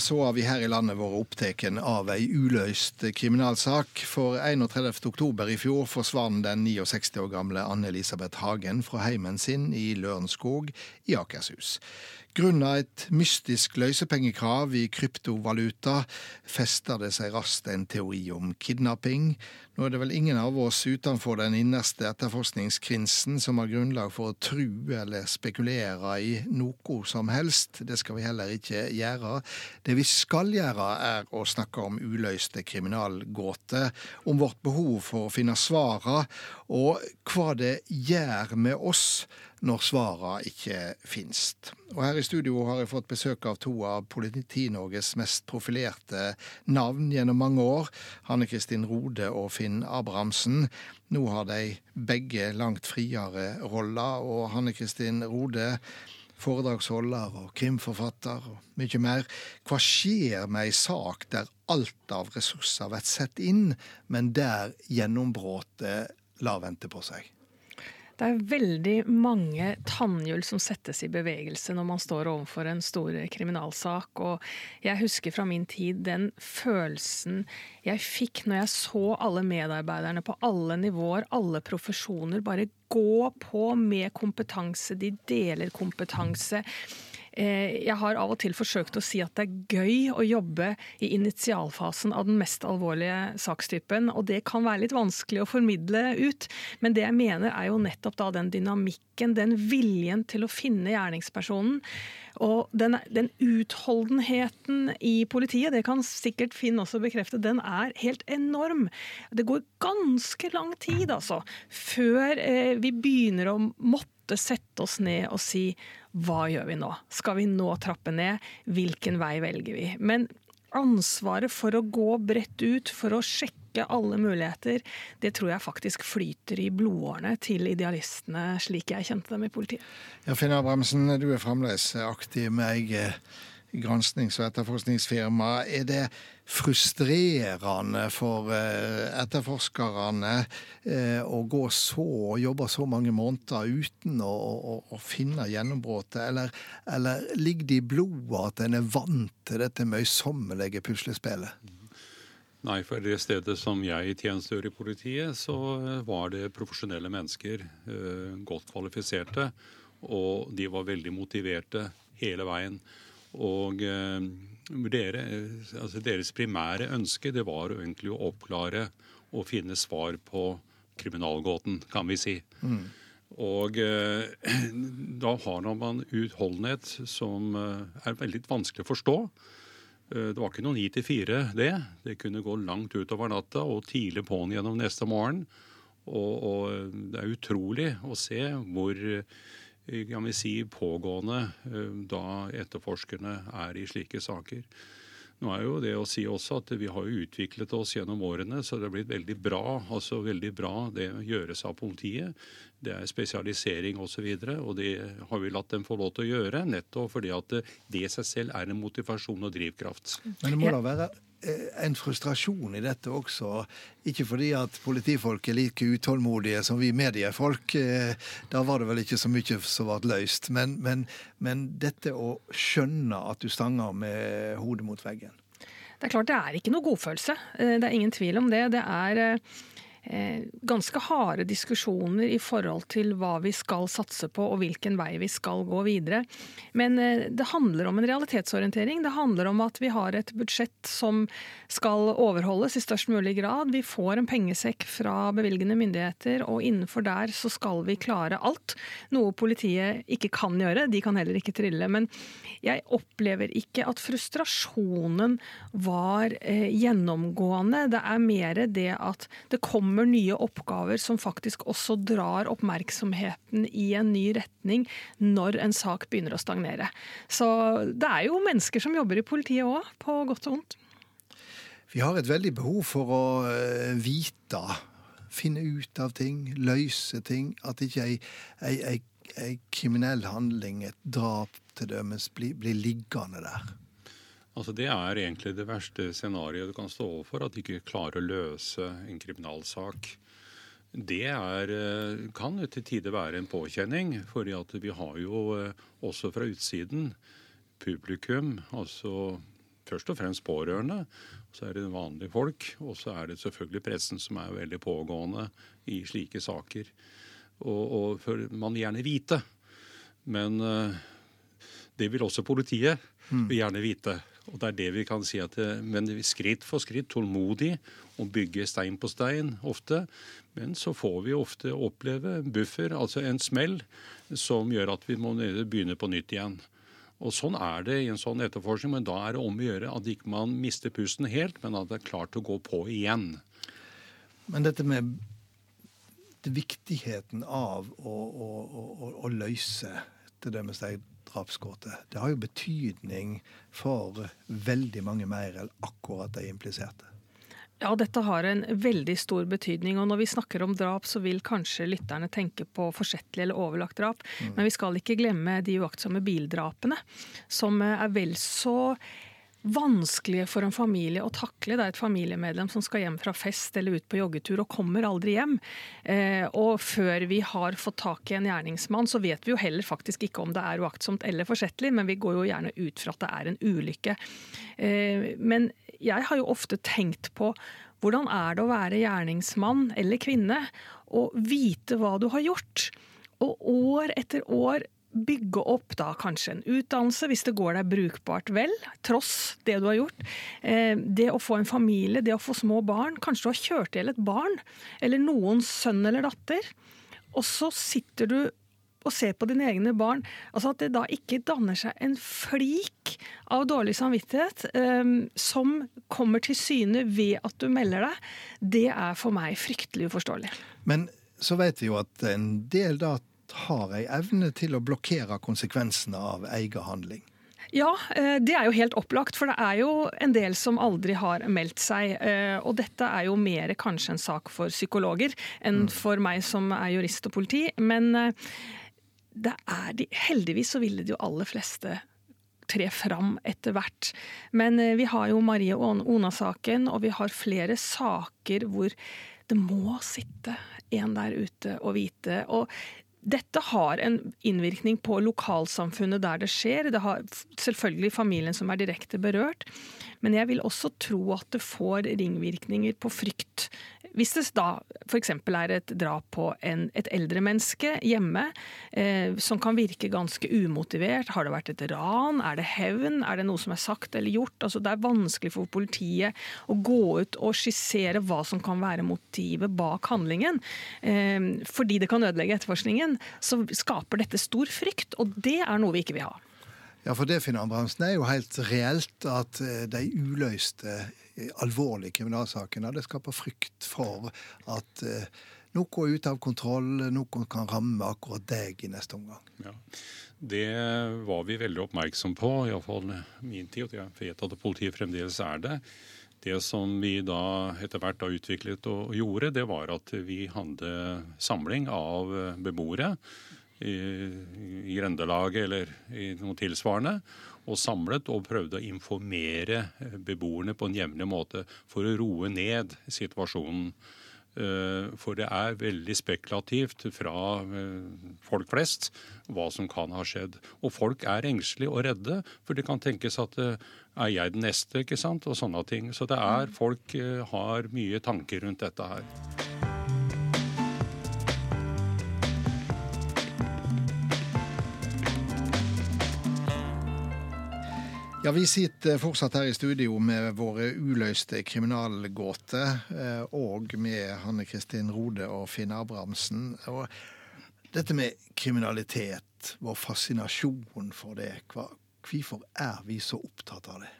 så har vi her i landet vært opptatt av ei uløst kriminalsak. For 31.10 i fjor forsvant den 69 år gamle Anne-Elisabeth Hagen fra heimen sin i Lørenskog i Akershus. Grunnet et mystisk løsepengekrav i kryptovaluta fester det seg raskt en teori om kidnapping. Nå er det vel ingen av oss utenfor den innerste etterforskningskrinsen som har grunnlag for å tru eller spekulere i noe som helst. Det skal vi heller ikke gjøre. Det vi skal gjøre, er å snakke om uløste kriminalgåter, om vårt behov for å finne svara, og hva det gjør med oss når svara ikke finst. Og her i studio har jeg fått besøk av to av Politi-Norges mest profilerte navn gjennom mange år. Hanne Kristin Rode og Finn Abrahamsen. Nå har de begge langt friere roller, og Hanne Kristin Rode foredragsholder og krimforfatter og mye mer. Hva skjer med ei sak der alt av ressurser blir satt inn, men der gjennombruddet lar vente på seg? Det er veldig mange tannhjul som settes i bevegelse når man står overfor en stor kriminalsak. Og jeg husker fra min tid den følelsen jeg fikk når jeg så alle medarbeiderne på alle nivåer, alle profesjoner, bare gå på med kompetanse. De deler kompetanse. Eh, jeg har av og til forsøkt å si at det er gøy å jobbe i initialfasen av den mest alvorlige sakstypen, og det kan være litt vanskelig å formidle ut. Men det jeg mener er jo nettopp da den dynamikken, den viljen til å finne gjerningspersonen. Og den, den, utholdenheten i politiet, det kan sikkert Finn også bekrefte, den er helt enorm. Det går ganske lang tid, altså, før eh, vi begynner å måtte sette oss ned og si hva gjør vi nå? Skal vi nå trappe ned? Hvilken vei velger vi? Men ansvaret for å gå bredt ut, for å sjekke alle muligheter, det tror jeg faktisk flyter i blodårene til idealistene, slik jeg kjente dem i politiet. Ja, Finn Abrahamsen, du er fremdeles aktiv med eget gransknings- og etterforskningsfirma. Er det frustrerende for eh, etterforskerne eh, å gå så og jobbe så mange måneder uten å, å, å finne gjennombruddet, eller, eller, ligger det i blodet at en er vant til dette møysommelige puslespillet? Nei, for det stedet som jeg tjenestegjør i politiet, så var det profesjonelle mennesker, eh, godt kvalifiserte, og de var veldig motiverte hele veien. Og eh, dere, altså deres primære ønske det var egentlig å oppklare og finne svar på kriminalgåten, kan vi si. Mm. Og eh, da har man utholdenhet som eh, er veldig vanskelig å forstå. Det var ikke noe ni til fire, det. Det kunne gå langt utover natta og tidlig på'n gjennom neste morgen. Og, og, det er utrolig å se hvor kan vi si, pågående eh, da etterforskerne er i slike saker. Nå er jo det å si også at Vi har jo utviklet oss gjennom årene, så det har blitt veldig bra. altså veldig bra Det gjøres av politiet. Det er spesialisering osv. Og, så videre, og det har vi latt dem få lov til å gjøre, nettopp fordi at det i seg selv er en motivasjon og drivkraft. Men det må da være Eh, en frustrasjon i dette også. Ikke fordi at politifolk er like utålmodige som vi mediefolk. Eh, da var det vel ikke så mye som ble løst. Men, men, men dette å skjønne at du stanger med hodet mot veggen. Det er klart det er ikke noe godfølelse. Eh, det er ingen tvil om det. Det er Eh, ganske harde diskusjoner i forhold til hva vi skal satse på og hvilken vei vi skal gå videre. Men eh, det handler om en realitetsorientering. Det handler om at vi har et budsjett som skal overholdes i størst mulig grad. Vi får en pengesekk fra bevilgende myndigheter, og innenfor der så skal vi klare alt. Noe politiet ikke kan gjøre. De kan heller ikke trille. Men jeg opplever ikke at frustrasjonen var eh, gjennomgående. Det er mer det at det kommer kommer nye oppgaver som faktisk også drar oppmerksomheten i en ny retning når en sak begynner å stagnere. Så det er jo mennesker som jobber i politiet òg, på godt og vondt. Vi har et veldig behov for å eh, vite, finne ut av ting, løse ting. At ikke ei, ei, ei, ei kriminell handling, et drap til dømes, blir, blir liggende der. Altså Det er egentlig det verste scenarioet du kan stå overfor, at du ikke klarer å løse en kriminalsak. Det er, eh, kan til tider være en påkjenning, fordi vi har jo eh, også fra utsiden publikum, altså først og fremst pårørende. Så er det vanlige folk, og så er det selvfølgelig pressen som er veldig pågående i slike saker. Og, og for man vil gjerne vite. Men uh, det vil også politiet mm. vil gjerne vite. Og det er det vi kan si at det, Men skritt for skritt, tålmodig, og bygge stein på stein ofte. Men så får vi ofte oppleve buffer, altså en smell, som gjør at vi må begynne på nytt igjen. Og Sånn er det i en sånn etterforskning, men da er det om å gjøre at ikke man mister pusten helt, men at det er klart å gå på igjen. Men dette med viktigheten av å, å, å, å løse det med steg drapsgåte, det har jo betydning for veldig mange mer enn akkurat de impliserte. Ja, dette har en veldig stor betydning. og Når vi snakker om drap, så vil kanskje lytterne tenke på forsettlig eller overlagt drap. Mm. Men vi skal ikke glemme de uaktsomme bildrapene, som er vel så vanskelige for en familie å takle. Det er et familiemedlem som skal hjem fra fest eller ut på joggetur og kommer aldri hjem. Eh, og før vi har fått tak i en gjerningsmann, så vet vi jo heller faktisk ikke om det er uaktsomt eller forsettlig, men vi går jo gjerne ut fra at det er en ulykke. Eh, men jeg har jo ofte tenkt på hvordan er det å være gjerningsmann eller -kvinne og vite hva du har gjort? Og år etter år bygge opp da kanskje en utdannelse, hvis det går deg brukbart vel, tross det du har gjort. Eh, det å få en familie, det å få små barn. Kanskje du har kjørt i hjel et barn, eller noens sønn eller datter. Og så sitter du og ser på dine egne barn. Altså At det da ikke danner seg en flik av dårlig samvittighet um, som kommer til syne ved at du melder deg, det er for meg fryktelig uforståelig. Men så vet vi jo at en del da har ei evne til å blokkere konsekvensene av egen handling. Ja, eh, det er jo helt opplagt. For det er jo en del som aldri har meldt seg. Eh, og dette er jo mer kanskje en sak for psykologer enn mm. for meg som er jurist og politi. Men eh, det er de, heldigvis så ville de jo aller fleste tre fram etter hvert. Men vi har jo Marie Ona-saken, og vi har flere saker hvor det må sitte en der ute og vite. Og dette har en innvirkning på lokalsamfunnet der det skjer. Det har selvfølgelig familien som er direkte berørt. Men jeg vil også tro at det får ringvirkninger på frykt hvis det da f.eks. er et drap på en, et eldre menneske hjemme, eh, som kan virke ganske umotivert, har det vært et ran, er det hevn, er det noe som er sagt eller gjort? Altså, det er vanskelig for politiet å gå ut og skissere hva som kan være motivet bak handlingen. Eh, fordi det kan ødelegge etterforskningen, så skaper dette stor frykt, og det er noe vi ikke vil ha. Ja, for det Finn Abrahamsen, er jo helt reelt at eh, de uløste alvorlige kriminalsakene. Det skaper frykt for at eh, noe er ute av kontroll, noe kan ramme akkurat deg i neste omgang. Ja, Det var vi veldig oppmerksom på, iallfall min tid, og jeg vet at politiet fremdeles er det. Det som vi da etter hvert da utviklet og gjorde, det var at vi hadde samling av beboere i, grendelaget eller i noe tilsvarende og samlet og prøvde å informere eh, beboerne på en jevnlig måte for å roe ned situasjonen. Eh, for det er veldig spekulativt fra eh, folk flest hva som kan ha skjedd. Og folk er engstelige og redde, for det kan tenkes at er jeg den neste, ikke sant, og sånne ting. Så det er folk har mye tanker rundt dette her. Ja, Vi sitter fortsatt her i studio med våre uløste kriminalgåter, eh, og med Hanne Kristin Rode og Finn Abrahamsen. Og dette med kriminalitet, vår fascinasjon for det, hvorfor er vi så opptatt av det?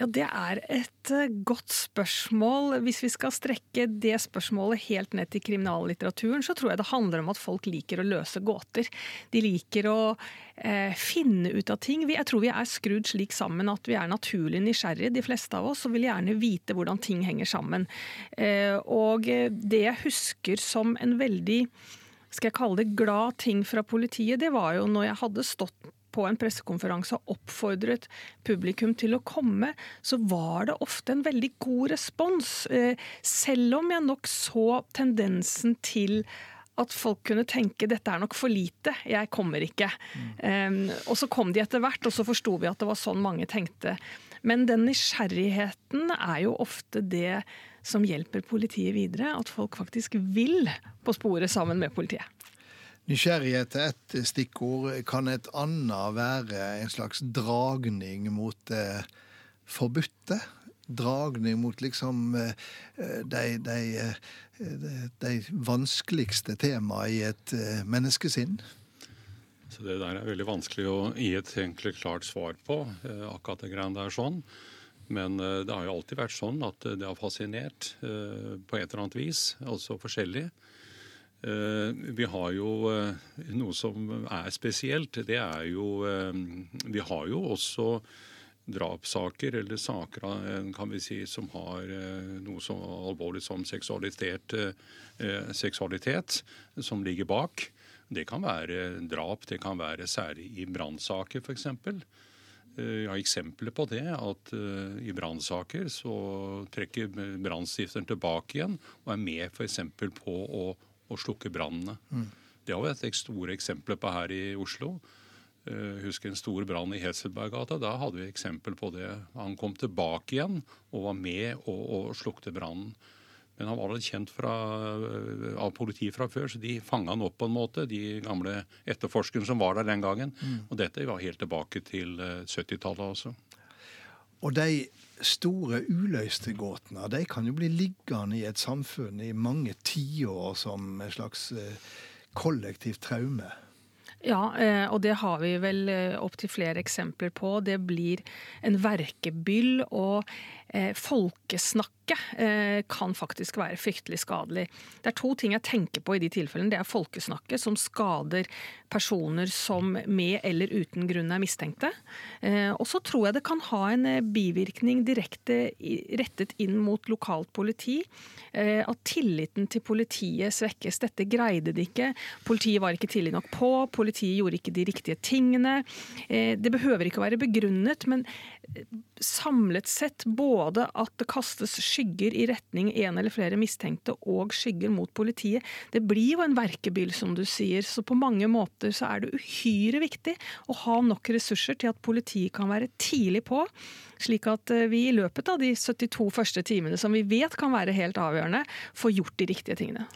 Ja, Det er et eh, godt spørsmål. Hvis vi skal strekke det spørsmålet helt ned til kriminallitteraturen, så tror jeg det handler om at folk liker å løse gåter. De liker å eh, finne ut av ting. Jeg tror vi er skrudd slik sammen at vi er naturlig nysgjerrige, de fleste av oss, og vil gjerne vite hvordan ting henger sammen. Eh, og det jeg husker som en veldig skal jeg kalle det glad ting fra politiet, det var jo når jeg hadde stått på en pressekonferanse og oppfordret publikum til å komme, så var det ofte en veldig god respons. Eh, selv om jeg nok så tendensen til at folk kunne tenke dette er nok for lite, jeg kommer ikke. Um, og så kom de etter hvert, og så forsto vi at det var sånn mange tenkte. Men den nysgjerrigheten er jo ofte det som hjelper politiet videre. At folk faktisk vil på sporet sammen med politiet. Nysgjerrighet er ett stikkord. Kan et annet være en slags dragning mot det forbudte? Dragning mot liksom eh, de, de, de, de vanskeligste temaene i et eh, menneskesinn? Så Det der er veldig vanskelig å gi et egentlig klart svar på, eh, akkurat det greiene der sånn. Men det har jo alltid vært sånn at det har fascinert på et eller annet vis, altså forskjellig. Eh, vi har jo eh, noe som er spesielt. Det er jo eh, Vi har jo også drapssaker eller saker kan vi si, som har noe så alvorlig som seksualitet, seksualitet som ligger bak. Det kan være drap, det kan være særlig i brannsaker f.eks. Jeg har eksempler på det, at i brannsaker så trekker brannstifteren tilbake igjen og er med f.eks. på å og slukke brannene. Mm. Det har vi et store eksempler på her i Oslo. Jeg eh, husker en stor brann i Heselberggata. Da hadde vi eksempel på det. Han kom tilbake igjen og var med og, og slukte brannen. Men han var allerede kjent fra, eh, av politiet fra før, så de fanga han opp på en måte, de gamle etterforskerne som var der den gangen. Mm. Og dette var helt tilbake til 70-tallet altså. også. Og de store uløste gåtene de kan jo bli liggende i et samfunn i mange tiår som en slags eh, kollektivt traume. Ja, eh, og det har vi vel eh, opptil flere eksempler på. Det blir en verkebyll. og eh, folkesnakket kan faktisk være fryktelig skadelig. Det er to ting jeg tenker på i de tilfellene. Det er folkesnakket, som skader personer som med eller uten grunn er mistenkte. Og så tror jeg det kan ha en bivirkning direkte rettet inn mot lokalt politi. At tilliten til politiet svekkes. Dette greide de ikke. Politiet var ikke tidlig nok på. Politiet gjorde ikke de riktige tingene. Eh, det behøver ikke å være begrunnet, men samlet sett både at det kastes skygger i retning en eller flere mistenkte, og skygger mot politiet. Det blir jo en verkebyll, som du sier. Så på mange måter så er det uhyre viktig å ha nok ressurser til at politiet kan være tidlig på. Slik at eh, vi i løpet av de 72 første timene, som vi vet kan være helt avgjørende, får gjort de riktige tingene.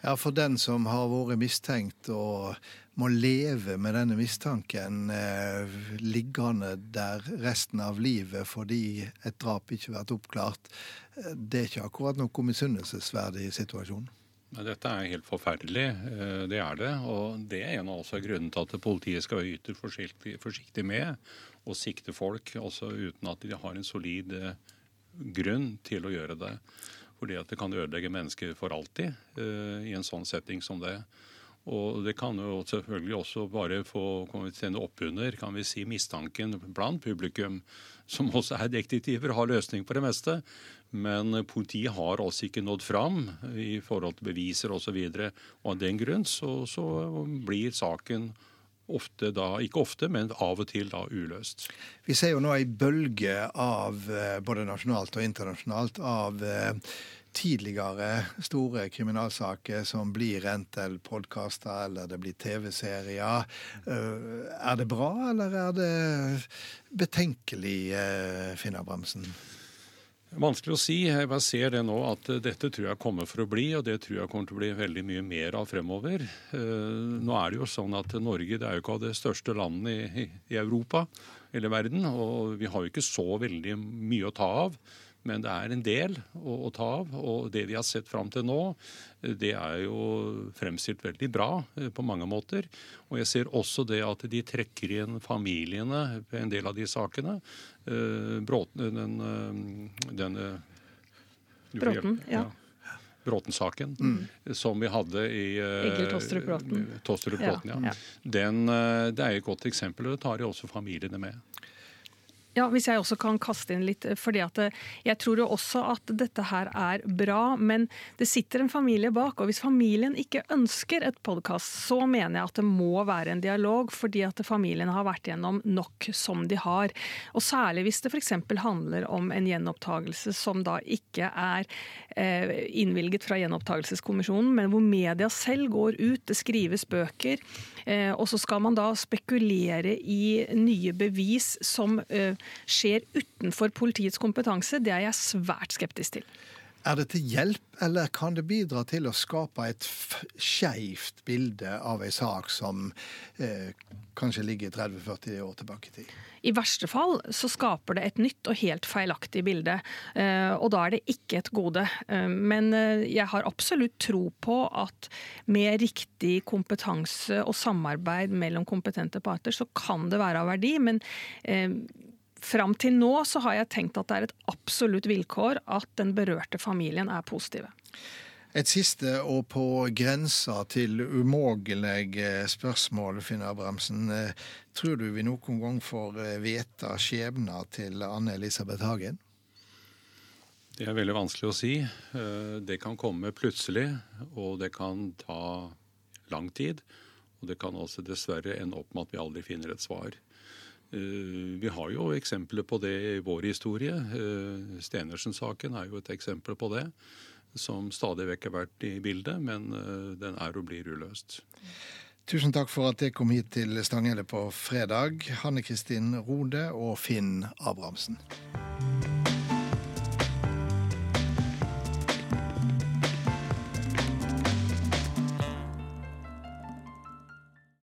Ja, For den som har vært mistenkt og må leve med denne mistanken eh, liggende der resten av livet fordi et drap ikke vært oppklart, det er ikke akkurat noe misunnelsesverdig situasjon. Dette er helt forferdelig, eh, det er det. Og det er en av grunnen til at politiet skal være ytterst forsiktig, forsiktig med å sikte folk, også uten at de har en solid eh, grunn til å gjøre det. Fordi at det kan ødelegge mennesker for alltid i en sånn setting som det. Og det kan jo selvfølgelig også bare få sende oppunder kan vi si, mistanken blant publikum, som også er detektiver, har løsning på det meste. Men politiet har altså ikke nådd fram i forhold til beviser osv. Og, og av den grunn så, så blir saken ofte da, ikke ofte, men av og til da uløst. Vi ser jo nå ei bølge av, eh, både nasjonalt og internasjonalt, av eh, tidligere store kriminalsaker som blir til podkaster eller det blir TV-serier. Eh, er det bra, eller er det betenkelig, Finna Bremsen? Vanskelig å si. Jeg bare ser det nå at dette tror jeg kommer for å bli, og det tror jeg kommer til å bli veldig mye mer av fremover. Eh, nå er det jo sånn at Norge det er jo ikke av det største landet i, Europa eller verden, og vi har jo ikke så veldig mye å ta av. Men det er en del å, å, ta av. Og det vi har sett fram til nå, det er jo fremstilt veldig bra eh, på mange måter. Og jeg ser også det at de trekker inn familiene på en del av de sakene. Eh, Bråten, den, eh, den Bråten, ja. ja. Bråten-saken, mm. som vi hadde i Egil Tostrup Bråten. Tostrup Bråten ja. ja. Den, det er et godt eksempel, og det tar jo også familiene med. Ja, Hvis jeg også kan kaste inn litt. fordi at Jeg tror jo også at dette her er bra, men det sitter en familie bak. og Hvis familien ikke ønsker et podkast, så mener jeg at det må være en dialog. Fordi at familien har vært gjennom nok som de har. Og Særlig hvis det f.eks. handler om en gjenopptagelse som da ikke er eh, innvilget fra gjenopptakelseskommisjonen, men hvor media selv går ut, det skrives bøker. Eh, og så skal man da spekulere i nye bevis som eh, skjer utenfor politiets kompetanse. Det er jeg svært skeptisk til. Er det til hjelp, eller kan det bidra til å skape et skeivt bilde av ei sak som eh, kanskje ligger 30-40 år tilbake i tid? I verste fall så skaper det et nytt og helt feilaktig bilde, eh, og da er det ikke et gode. Eh, men eh, jeg har absolutt tro på at med riktig kompetanse og samarbeid mellom kompetente parter, så kan det være av verdi. men Fram til nå så har jeg tenkt at det er et absolutt vilkår at den berørte familien er positive. Et siste og på grensa til umågelig spørsmål, Finn Abrahamsen. Tror du vi noen gang får vite skjebna til Anne Elisabeth Hagen? Det er veldig vanskelig å si. Det kan komme plutselig, og det kan ta lang tid. Og det kan også dessverre ende opp med at vi aldri finner et svar. Eh, vi har jo eksempler på det i vår historie. Eh, Stenersen-saken er jo et eksempel på det. Som stadig vekk har vært i bildet, men eh, den er og blir uløst. Tusen takk for at dere kom hit til Stanghelle på fredag, Hanne Kristin Rode og Finn Abrahamsen.